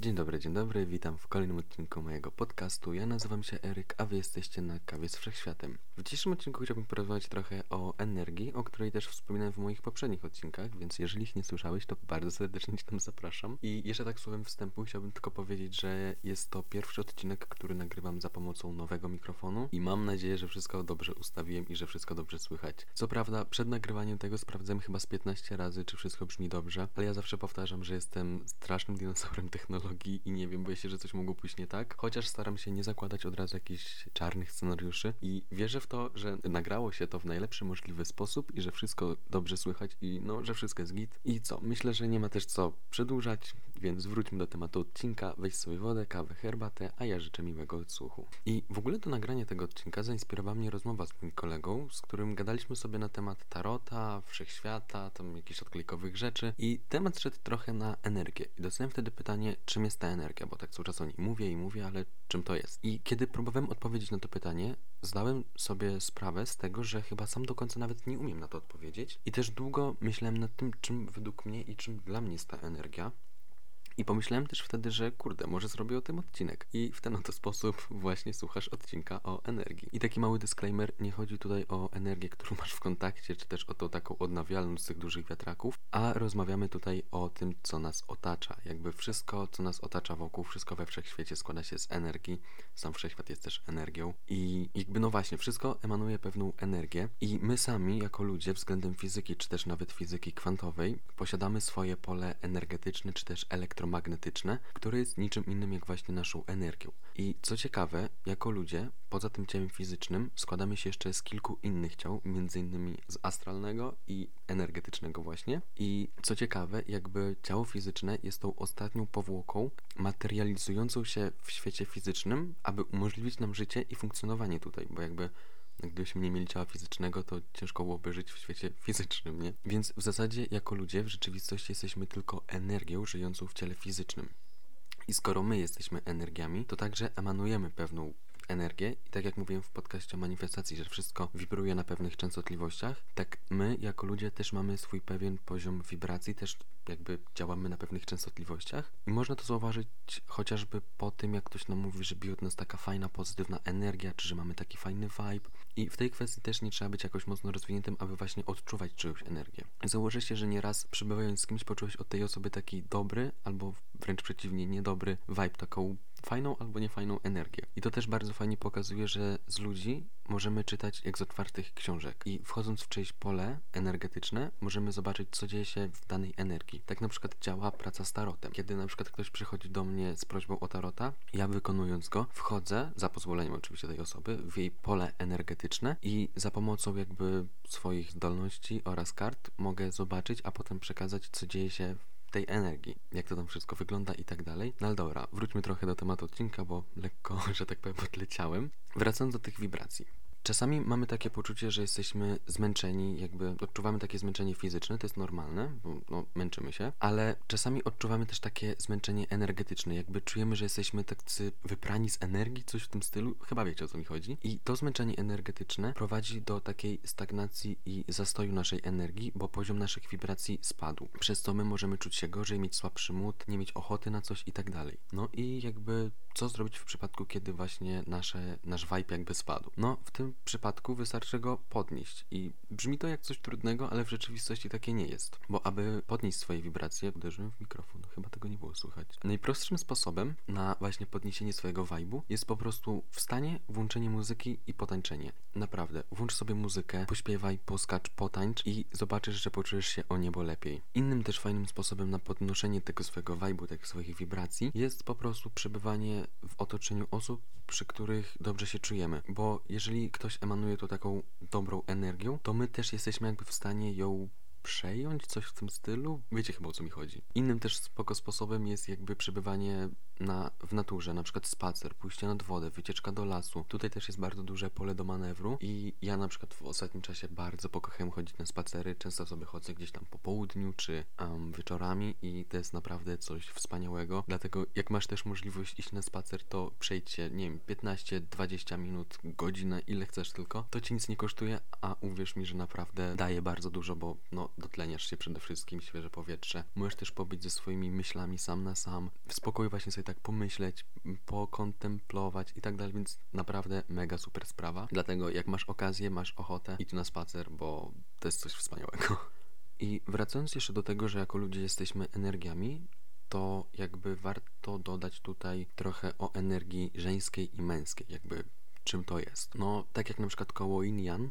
Dzień dobry, dzień dobry, witam w kolejnym odcinku mojego podcastu. Ja nazywam się Eryk, a wy jesteście na kawie z wszechświatem. W dzisiejszym odcinku chciałbym porozmawiać trochę o energii, o której też wspominałem w moich poprzednich odcinkach, więc jeżeli ich nie słyszałeś, to bardzo serdecznie cię tam zapraszam. I jeszcze tak słowem wstępu chciałbym tylko powiedzieć, że jest to pierwszy odcinek, który nagrywam za pomocą nowego mikrofonu i mam nadzieję, że wszystko dobrze ustawiłem i że wszystko dobrze słychać. Co prawda, przed nagrywaniem tego sprawdzałem chyba z 15 razy, czy wszystko brzmi dobrze, ale ja zawsze powtarzam, że jestem strasznym dinozaurem technologii i nie wiem, boję się, że coś mogło pójść nie tak. Chociaż staram się nie zakładać od razu jakichś czarnych scenariuszy i wierzę w to, że nagrało się to w najlepszy możliwy sposób i że wszystko dobrze słychać i no, że wszystko jest git. I co? Myślę, że nie ma też co przedłużać, więc wróćmy do tematu odcinka. Weź sobie wodę, kawę, herbatę, a ja życzę miłego odsłuchu. I w ogóle do nagrania tego odcinka zainspirowała mnie rozmowa z moim kolegą, z którym gadaliśmy sobie na temat tarota, wszechświata, tam jakichś odklejkowych rzeczy i temat szedł trochę na energię. I dostałem wtedy pytanie, czym jest ta energia, bo tak cały czas o niej mówię i mówię, ale czym to jest? I kiedy próbowałem odpowiedzieć na to pytanie, zdałem sobie sprawę z tego, że chyba sam do końca nawet nie umiem na to odpowiedzieć. I też długo myślałem nad tym, czym według mnie i czym dla mnie jest ta energia. I pomyślałem też wtedy, że kurde, może zrobię o tym odcinek. I w ten oto sposób właśnie słuchasz odcinka o energii. I taki mały disclaimer, nie chodzi tutaj o energię, którą masz w kontakcie, czy też o tą taką odnawialną z tych dużych wiatraków, a rozmawiamy tutaj o tym, co nas otacza. Jakby wszystko, co nas otacza wokół, wszystko we wszechświecie składa się z energii. Sam wszechświat jest też energią. I jakby no właśnie, wszystko emanuje pewną energię i my sami, jako ludzie, względem fizyki, czy też nawet fizyki kwantowej, posiadamy swoje pole energetyczne, czy też elektromagnetyczne magnetyczne, które jest niczym innym jak właśnie naszą energią. I co ciekawe, jako ludzie, poza tym ciałem fizycznym, składamy się jeszcze z kilku innych ciał, między innymi z astralnego i energetycznego właśnie. I co ciekawe, jakby ciało fizyczne jest tą ostatnią powłoką materializującą się w świecie fizycznym, aby umożliwić nam życie i funkcjonowanie tutaj, bo jakby Gdybyśmy nie mieli ciała fizycznego, to ciężko byłoby żyć w świecie fizycznym, nie? Więc w zasadzie jako ludzie w rzeczywistości jesteśmy tylko energią żyjącą w ciele fizycznym. I skoro my jesteśmy energiami, to także emanujemy pewną energię i tak jak mówiłem w podcaście o manifestacji, że wszystko wibruje na pewnych częstotliwościach, tak my jako ludzie też mamy swój pewien poziom wibracji, też jakby działamy na pewnych częstotliwościach i można to zauważyć chociażby po tym, jak ktoś nam mówi, że od nas taka fajna, pozytywna energia, czy że mamy taki fajny vibe i w tej kwestii też nie trzeba być jakoś mocno rozwiniętym, aby właśnie odczuwać czyjąś energię. Założę się, że nieraz przebywając z kimś poczułeś od tej osoby taki dobry, albo wręcz przeciwnie, niedobry vibe, taką fajną albo niefajną energię. I to też bardzo fajnie pokazuje, że z ludzi możemy czytać jak z otwartych książek. I wchodząc w czyjeś pole energetyczne, możemy zobaczyć, co dzieje się w danej energii. Tak na przykład działa praca z tarotem. Kiedy na przykład ktoś przychodzi do mnie z prośbą o tarota, ja wykonując go, wchodzę, za pozwoleniem oczywiście tej osoby, w jej pole energetyczne i za pomocą jakby swoich zdolności oraz kart mogę zobaczyć, a potem przekazać, co dzieje się w tej energii, jak to tam wszystko wygląda i tak dalej. No ale dobra, wróćmy trochę do tematu odcinka, bo lekko, że tak powiem, odleciałem. Wracając do tych wibracji. Czasami mamy takie poczucie, że jesteśmy zmęczeni, jakby odczuwamy takie zmęczenie fizyczne, to jest normalne, bo no, męczymy się, ale czasami odczuwamy też takie zmęczenie energetyczne, jakby czujemy, że jesteśmy tacy wyprani z energii, coś w tym stylu, chyba wiecie o co mi chodzi. I to zmęczenie energetyczne prowadzi do takiej stagnacji i zastoju naszej energii, bo poziom naszych wibracji spadł, przez co my możemy czuć się gorzej, mieć słabszy mód, nie mieć ochoty na coś i tak dalej. No i jakby co zrobić w przypadku, kiedy właśnie nasze, nasz vibe jakby spadł? No, w tym przypadku wystarczy go podnieść i brzmi to jak coś trudnego, ale w rzeczywistości takie nie jest, bo aby podnieść swoje wibracje, uderzyłem w mikrofon, chyba tego nie było słychać. Najprostszym sposobem na właśnie podniesienie swojego vibe'u jest po prostu wstanie, włączenie muzyki i potańczenie. Naprawdę, włącz sobie muzykę, pośpiewaj, poskacz, potańcz i zobaczysz, że poczujesz się o niebo lepiej. Innym też fajnym sposobem na podnoszenie tego swojego vibe'u, tych swoich wibracji jest po prostu przebywanie w otoczeniu osób, przy których dobrze się czujemy, bo jeżeli ktoś emanuje to taką dobrą energią, to my też jesteśmy jakby w stanie ją przejąć, coś w tym stylu. Wiecie chyba o co mi chodzi. Innym też spoko sposobem jest jakby przebywanie na, w naturze, na przykład spacer, pójście nad wodę, wycieczka do lasu. Tutaj też jest bardzo duże pole do manewru i ja na przykład w ostatnim czasie bardzo pokochałem chodzić na spacery. Często sobie chodzę gdzieś tam po południu czy um, wieczorami i to jest naprawdę coś wspaniałego. Dlatego jak masz też możliwość iść na spacer, to przejdźcie, nie wiem, 15-20 minut, godzinę, ile chcesz tylko. To ci nic nie kosztuje, a uwierz mi, że naprawdę daje bardzo dużo, bo no dotleniasz się przede wszystkim, świeże powietrze. Możesz też pobyć ze swoimi myślami sam na sam, w spokoju właśnie sobie tak pomyśleć, pokontemplować i tak dalej, więc naprawdę mega super sprawa. Dlatego jak masz okazję, masz ochotę, idź na spacer, bo to jest coś wspaniałego. I wracając jeszcze do tego, że jako ludzie jesteśmy energiami, to jakby warto dodać tutaj trochę o energii żeńskiej i męskiej, jakby czym to jest. No, tak jak na przykład koło Yin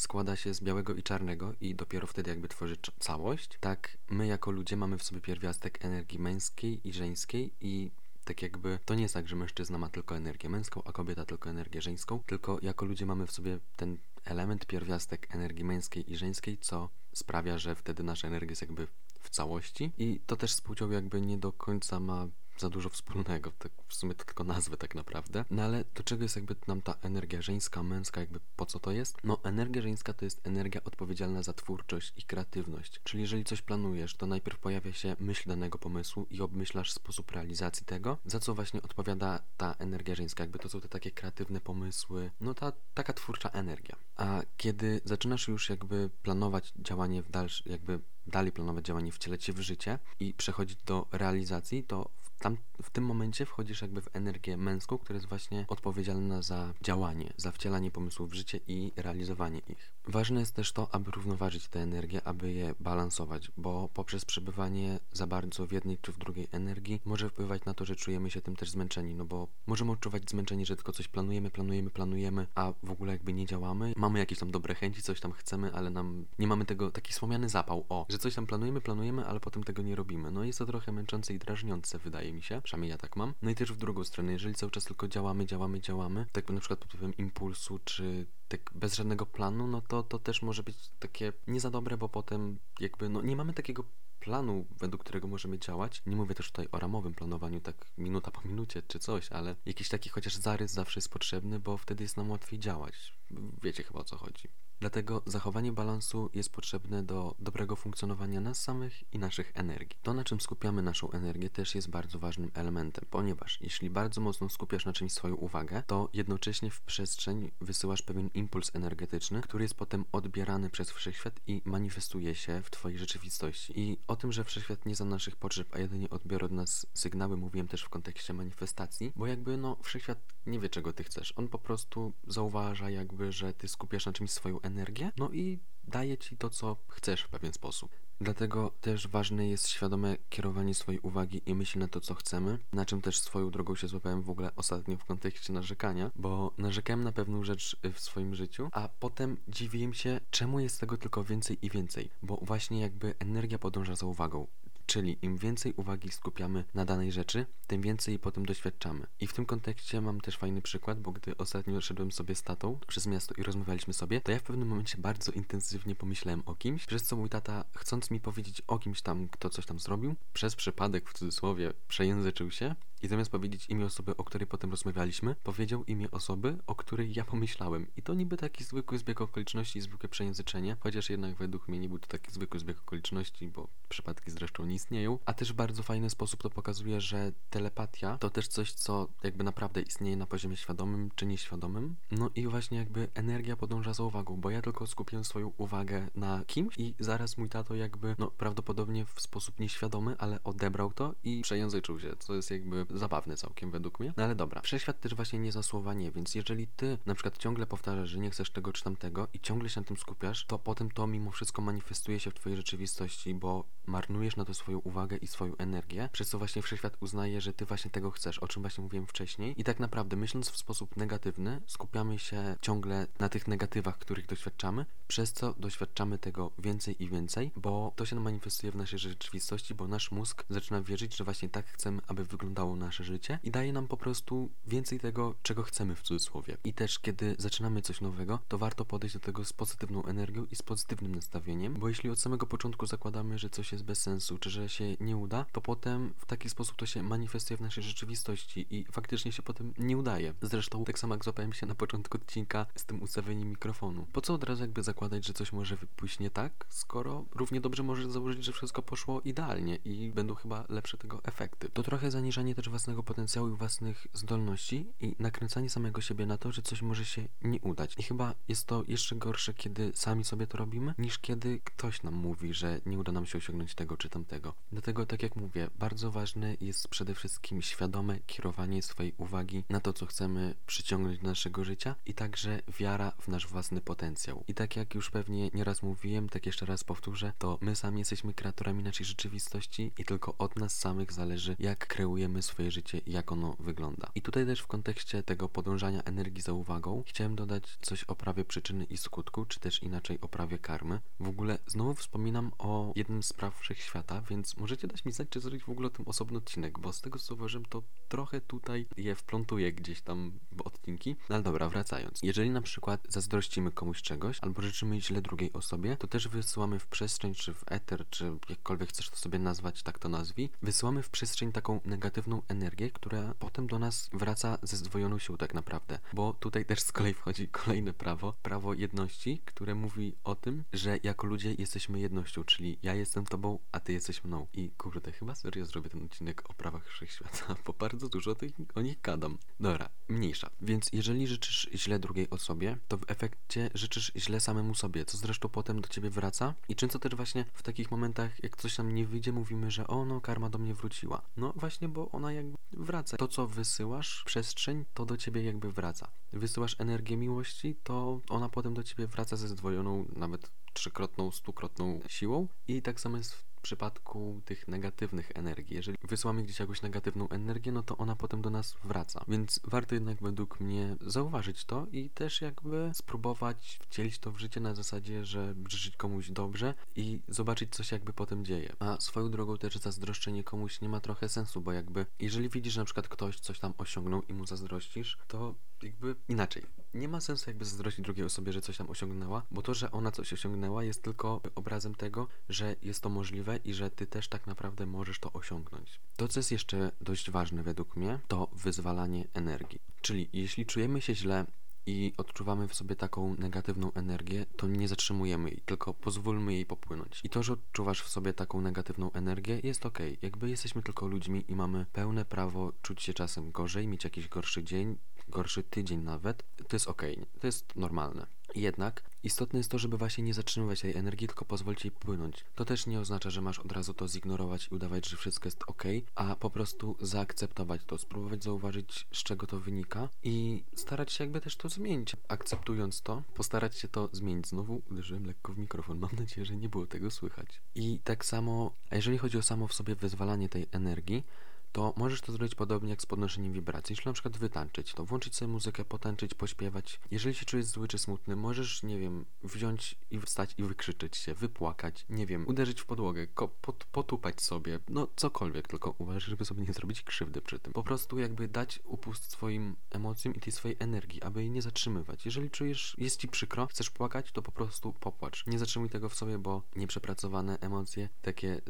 składa się z białego i czarnego i dopiero wtedy jakby tworzy całość, tak my jako ludzie mamy w sobie pierwiastek energii męskiej i żeńskiej i tak jakby to nie jest tak, że mężczyzna ma tylko energię męską, a kobieta tylko energię żeńską, tylko jako ludzie mamy w sobie ten element pierwiastek energii męskiej i żeńskiej, co sprawia, że wtedy nasza energia jest jakby w całości. I to też płcią jakby nie do końca ma za dużo wspólnego, tak w sumie to tylko nazwy tak naprawdę. No ale do czego jest jakby nam ta energia żeńska, męska, jakby po co to jest? No energia żeńska to jest energia odpowiedzialna za twórczość i kreatywność. Czyli jeżeli coś planujesz, to najpierw pojawia się myśl danego pomysłu i obmyślasz sposób realizacji tego, za co właśnie odpowiada ta energia żeńska, jakby to są te takie kreatywne pomysły, no ta taka twórcza energia. A kiedy zaczynasz już jakby planować działanie w dalszym, jakby dalej planować działanie, wcielać się w życie i przechodzić do realizacji, to tam w tym momencie wchodzisz jakby w energię męską, która jest właśnie odpowiedzialna za działanie, za wcielanie pomysłów w życie i realizowanie ich. Ważne jest też to, aby równoważyć te energie, aby je balansować, bo poprzez przebywanie za bardzo w jednej czy w drugiej energii może wpływać na to, że czujemy się tym też zmęczeni, no bo możemy odczuwać zmęczenie, że tylko coś planujemy, planujemy, planujemy, a w ogóle jakby nie działamy. Mamy jakieś tam dobre chęci, coś tam chcemy, ale nam nie mamy tego, taki słomiany zapał, o, że coś tam planujemy, planujemy, ale potem tego nie robimy. No jest to trochę męczące i drażniące, wydaje mi się, przynajmniej ja tak mam. No i też w drugą stronę, jeżeli cały czas tylko działamy, działamy, działamy, tak na przykład pod wpływem impulsu, czy tak bez żadnego planu, no to to też może być takie nie za dobre, bo potem jakby no nie mamy takiego planu, według którego możemy działać. Nie mówię też tutaj o ramowym planowaniu, tak minuta po minucie czy coś, ale jakiś taki chociaż zarys zawsze jest potrzebny, bo wtedy jest nam łatwiej działać. Wiecie chyba o co chodzi. Dlatego zachowanie balansu jest potrzebne do dobrego funkcjonowania nas samych i naszych energii. To, na czym skupiamy naszą energię, też jest bardzo ważnym elementem, ponieważ jeśli bardzo mocno skupiasz na czymś swoją uwagę, to jednocześnie w przestrzeń wysyłasz pewien impuls energetyczny, który jest potem odbierany przez wszechświat i manifestuje się w Twojej rzeczywistości. I o tym, że wszechświat nie za naszych potrzeb, a jedynie odbiera od nas sygnały, mówiłem też w kontekście manifestacji, bo jakby no wszechświat nie wie czego Ty chcesz. On po prostu zauważa jakby, że Ty skupiasz na czymś swoją energię, no i daje ci to, co chcesz w pewien sposób. Dlatego też ważne jest świadome kierowanie swojej uwagi i myśli na to, co chcemy, na czym też swoją drogą się złapałem w ogóle ostatnio w kontekście narzekania, bo narzekałem na pewną rzecz w swoim życiu, a potem dziwiłem się, czemu jest tego tylko więcej i więcej, bo właśnie jakby energia podąża za uwagą. Czyli im więcej uwagi skupiamy na danej rzeczy, tym więcej jej potem doświadczamy. I w tym kontekście mam też fajny przykład, bo gdy ostatnio szedłem sobie z tatą przez miasto i rozmawialiśmy sobie, to ja w pewnym momencie bardzo intensywnie pomyślałem o kimś, przez co mój tata, chcąc mi powiedzieć o kimś tam, kto coś tam zrobił, przez przypadek w cudzysłowie przejęzyczył się i zamiast powiedzieć imię osoby, o której potem rozmawialiśmy, powiedział imię osoby, o której ja pomyślałem. I to niby taki zwykły zbieg okoliczności i zwykłe przejęzyczenie, chociaż jednak według mnie nie był to taki zwykły zbieg okoliczności, bo przypadki zresztą nie istnieją. A też w bardzo fajny sposób to pokazuje, że telepatia to też coś, co jakby naprawdę istnieje na poziomie świadomym czy nieświadomym. No i właśnie jakby energia podąża za uwagą, bo ja tylko skupiłem swoją uwagę na kimś i zaraz mój tato jakby, no prawdopodobnie w sposób nieświadomy, ale odebrał to i przejęzyczył się, co jest jakby zabawne całkiem według mnie. No ale dobra, wszechświat też właśnie nie za słowa nie, więc jeżeli ty na przykład ciągle powtarzasz, że nie chcesz tego czy tamtego i ciągle się na tym skupiasz, to potem to mimo wszystko manifestuje się w twojej rzeczywistości, bo marnujesz na to swoją uwagę i swoją energię, przez co właśnie wszechświat uznaje, że ty właśnie tego chcesz, o czym właśnie mówiłem wcześniej. I tak naprawdę myśląc w sposób negatywny, skupiamy się ciągle na tych negatywach, których doświadczamy, przez co doświadczamy tego więcej i więcej, bo to się manifestuje w naszej rzeczywistości, bo nasz mózg zaczyna wierzyć, że właśnie tak chcemy, aby wyglądało nasze życie i daje nam po prostu więcej tego, czego chcemy w cudzysłowie. I też kiedy zaczynamy coś nowego, to warto podejść do tego z pozytywną energią i z pozytywnym nastawieniem, bo jeśli od samego początku zakładamy, że coś jest bez sensu, czy że się nie uda, to potem w taki sposób to się manifestuje w naszej rzeczywistości i faktycznie się potem nie udaje. Zresztą tak samo jak złapałem się na początku odcinka z tym ustawieniem mikrofonu. Po co od razu jakby zakładać, że coś może pójść nie tak, skoro równie dobrze możesz założyć, że wszystko poszło idealnie i będą chyba lepsze tego efekty. To trochę zaniżanie też własnego potencjału i własnych zdolności i nakręcanie samego siebie na to, że coś może się nie udać. I chyba jest to jeszcze gorsze, kiedy sami sobie to robimy, niż kiedy ktoś nam mówi, że nie uda nam się osiągnąć tego czy tamtego. Dlatego, tak jak mówię, bardzo ważne jest przede wszystkim świadome kierowanie swojej uwagi na to, co chcemy przyciągnąć do naszego życia i także wiara w nasz własny potencjał. I tak jak już pewnie nieraz mówiłem, tak jeszcze raz powtórzę, to my sami jesteśmy kreatorami naszej rzeczywistości i tylko od nas samych zależy, jak kreujemy swoje życie i jak ono wygląda. I tutaj też w kontekście tego podążania energii za uwagą chciałem dodać coś o prawie przyczyny i skutku, czy też inaczej o prawie karmy. W ogóle znowu wspominam o jednym z praw wszechświata, więc możecie dać mi znać, czy zrobić w ogóle o tym osobny odcinek, bo z tego co zauważyłem, to trochę tutaj je wplątuję gdzieś tam w odcinki. No ale dobra, wracając. Jeżeli na przykład zazdrościmy komuś czegoś, albo życzymy źle drugiej osobie, to też wysyłamy w przestrzeń, czy w eter, czy jakkolwiek chcesz to sobie nazwać, tak to nazwij, wysyłamy w przestrzeń taką negatywną energię, która potem do nas wraca ze zdwojoną siłą tak naprawdę. Bo tutaj też z kolei wchodzi kolejne prawo, prawo jedności, które mówi o tym, że jako ludzie jesteśmy jednością, czyli ja jestem tobą, a ty jesteś mną. I kurde, chyba serio zrobię ten odcinek o prawach wszechświata, bo bardzo dużo tych, o nich gadam. Dobra, mniejsza. Więc jeżeli życzysz źle drugiej osobie, to w efekcie życzysz źle samemu sobie, co zresztą potem do ciebie wraca. I często też właśnie w takich momentach, jak coś nam nie wyjdzie, mówimy, że o no, karma do mnie wróciła. No właśnie, bo ona jakby wraca. To, co wysyłasz przestrzeń, to do ciebie jakby wraca. Wysyłasz energię miłości, to ona potem do ciebie wraca ze zdwojoną, nawet trzykrotną, stukrotną siłą. I tak samo jest w w przypadku tych negatywnych energii. Jeżeli wysyłamy gdzieś jakąś negatywną energię, no to ona potem do nas wraca. Więc warto jednak według mnie zauważyć to i też jakby spróbować wcielić to w życie na zasadzie, że życzyć komuś dobrze i zobaczyć, co się jakby potem dzieje. A swoją drogą też zazdroszczenie komuś nie ma trochę sensu, bo jakby jeżeli widzisz, że na przykład ktoś coś tam osiągnął i mu zazdrościsz, to jakby inaczej. Nie ma sensu jakby zazdrościć drugiej osobie, że coś tam osiągnęła, bo to, że ona coś osiągnęła jest tylko obrazem tego, że jest to możliwe i że ty też tak naprawdę możesz to osiągnąć. To, co jest jeszcze dość ważne według mnie, to wyzwalanie energii. Czyli jeśli czujemy się źle i odczuwamy w sobie taką negatywną energię, to nie zatrzymujemy jej, tylko pozwólmy jej popłynąć. I to, że odczuwasz w sobie taką negatywną energię, jest ok. Jakby jesteśmy tylko ludźmi i mamy pełne prawo czuć się czasem gorzej, mieć jakiś gorszy dzień, gorszy tydzień nawet, to jest ok, to jest normalne. Jednak istotne jest to, żeby właśnie nie zatrzymywać tej energii, tylko pozwolić jej płynąć. To też nie oznacza, że masz od razu to zignorować i udawać, że wszystko jest ok, a po prostu zaakceptować to, spróbować zauważyć, z czego to wynika i starać się jakby też to zmienić. Akceptując to, postarać się to zmienić. Znowu uderzyłem lekko w mikrofon, mam nadzieję, że nie było tego słychać. I tak samo, a jeżeli chodzi o samo w sobie wyzwalanie tej energii, to możesz to zrobić podobnie jak z podnoszeniem wibracji. Jeśli na przykład wytańczyć, to włączyć sobie muzykę, potańczyć, pośpiewać. Jeżeli się czujesz zły czy smutny, możesz, nie wiem, wziąć i wstać i wykrzyczeć się, wypłakać, nie wiem, uderzyć w podłogę, pot, potupać sobie, no cokolwiek, tylko uważaj, żeby sobie nie zrobić krzywdy przy tym. Po prostu jakby dać upust swoim emocjom i tej swojej energii, aby jej nie zatrzymywać. Jeżeli czujesz, jest ci przykro, chcesz płakać, to po prostu popłacz. Nie zatrzymuj tego w sobie, bo nieprzepracowane emocje, takie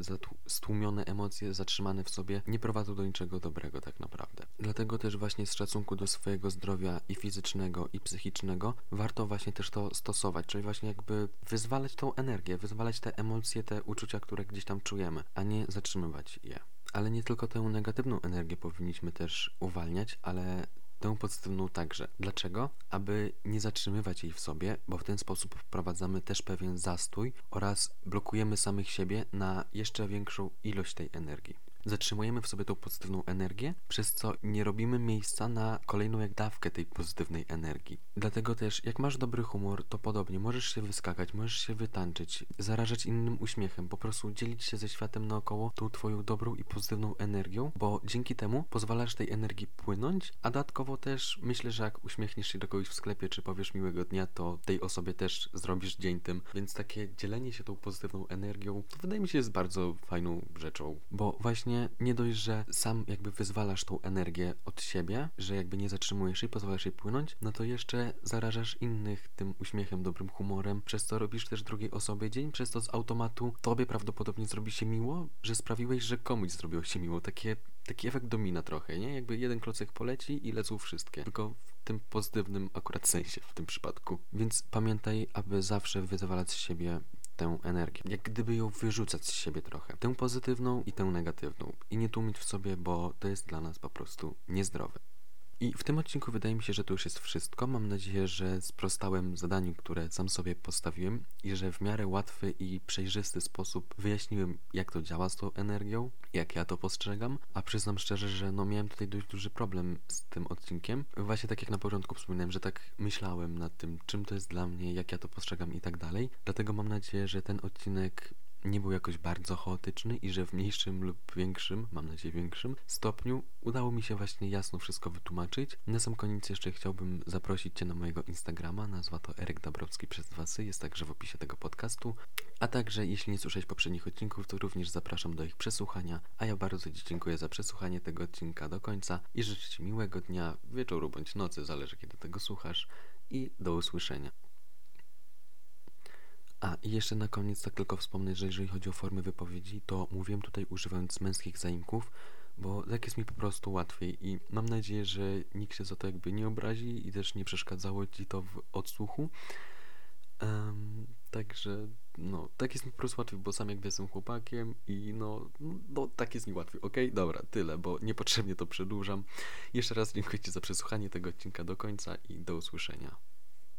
stłumione emocje zatrzymane w sobie nie prowadzą do niczego dobrego tak naprawdę. Dlatego też właśnie z szacunku do swojego zdrowia i fizycznego i psychicznego warto właśnie też to stosować, czyli właśnie jakby wyzwalać tą energię, wyzwalać te emocje, te uczucia, które gdzieś tam czujemy, a nie zatrzymywać je. Ale nie tylko tę negatywną energię powinniśmy też uwalniać, ale tę pozytywną także. Dlaczego? Aby nie zatrzymywać jej w sobie, bo w ten sposób wprowadzamy też pewien zastój oraz blokujemy samych siebie na jeszcze większą ilość tej energii zatrzymujemy w sobie tą pozytywną energię, przez co nie robimy miejsca na kolejną jak dawkę tej pozytywnej energii. Dlatego też, jak masz dobry humor, to podobnie. Możesz się wyskakać, możesz się wytańczyć, zarażać innym uśmiechem, po prostu dzielić się ze światem naokoło tą twoją dobrą i pozytywną energią, bo dzięki temu pozwalasz tej energii płynąć, a dodatkowo też myślę, że jak uśmiechniesz się do kogoś w sklepie, czy powiesz miłego dnia, to tej osobie też zrobisz dzień tym, więc takie dzielenie się tą pozytywną energią, to wydaje mi się jest bardzo fajną rzeczą, bo właśnie właśnie nie dość, że sam jakby wyzwalasz tą energię od siebie, że jakby nie zatrzymujesz jej, pozwalasz jej płynąć, no to jeszcze zarażasz innych tym uśmiechem, dobrym humorem, przez co robisz też drugiej osobie dzień, przez to z automatu tobie prawdopodobnie zrobi się miło, że sprawiłeś, że komuś zrobiło się miło. Takie, taki efekt domina trochę, nie? Jakby jeden klocek poleci i lecą wszystkie. Tylko w tym pozytywnym akurat sensie w tym przypadku. Więc pamiętaj, aby zawsze wyzwalać z siebie tę energię. Jak gdyby ją wyrzucać z siebie trochę. Tę pozytywną i tę negatywną. I nie tłumić w sobie, bo to jest dla nas po prostu niezdrowe. I w tym odcinku wydaje mi się, że to już jest wszystko. Mam nadzieję, że sprostałem zadaniu, które sam sobie postawiłem i że w miarę łatwy i przejrzysty sposób wyjaśniłem, jak to działa z tą energią, jak ja to postrzegam, a przyznam szczerze, że no miałem tutaj dość duży problem z tym odcinkiem. Właśnie tak jak na początku wspominałem, że tak myślałem nad tym, czym to jest dla mnie, jak ja to postrzegam i tak dalej. Dlatego mam nadzieję, że ten odcinek nie był jakoś bardzo chaotyczny i że w mniejszym lub większym, mam nadzieję większym, stopniu udało mi się właśnie jasno wszystko wytłumaczyć. Na sam koniec jeszcze chciałbym zaprosić Cię na mojego Instagrama, nazwa to Eryk Dabrowski przez dwa sy, jest także w opisie tego podcastu. A także, jeśli nie słyszałeś poprzednich odcinków, to również zapraszam do ich przesłuchania, a ja bardzo Ci dziękuję za przesłuchanie tego odcinka do końca i życzę Ci miłego dnia, wieczoru bądź nocy, zależy kiedy tego słuchasz i do usłyszenia. A i jeszcze na koniec tak tylko wspomnę, że jeżeli chodzi o formy wypowiedzi, to mówiłem tutaj używając męskich zaimków, bo tak jest mi po prostu łatwiej i mam nadzieję, że nikt się za to jakby nie obrazi i też nie przeszkadzało Ci to w odsłuchu. Um, także no, tak jest mi po prostu łatwiej, bo sam jakby jestem chłopakiem i no, no tak jest mi łatwiej. Okay? dobra, tyle, bo niepotrzebnie to przedłużam. Jeszcze raz dziękuję Ci za przesłuchanie tego odcinka do końca i do usłyszenia.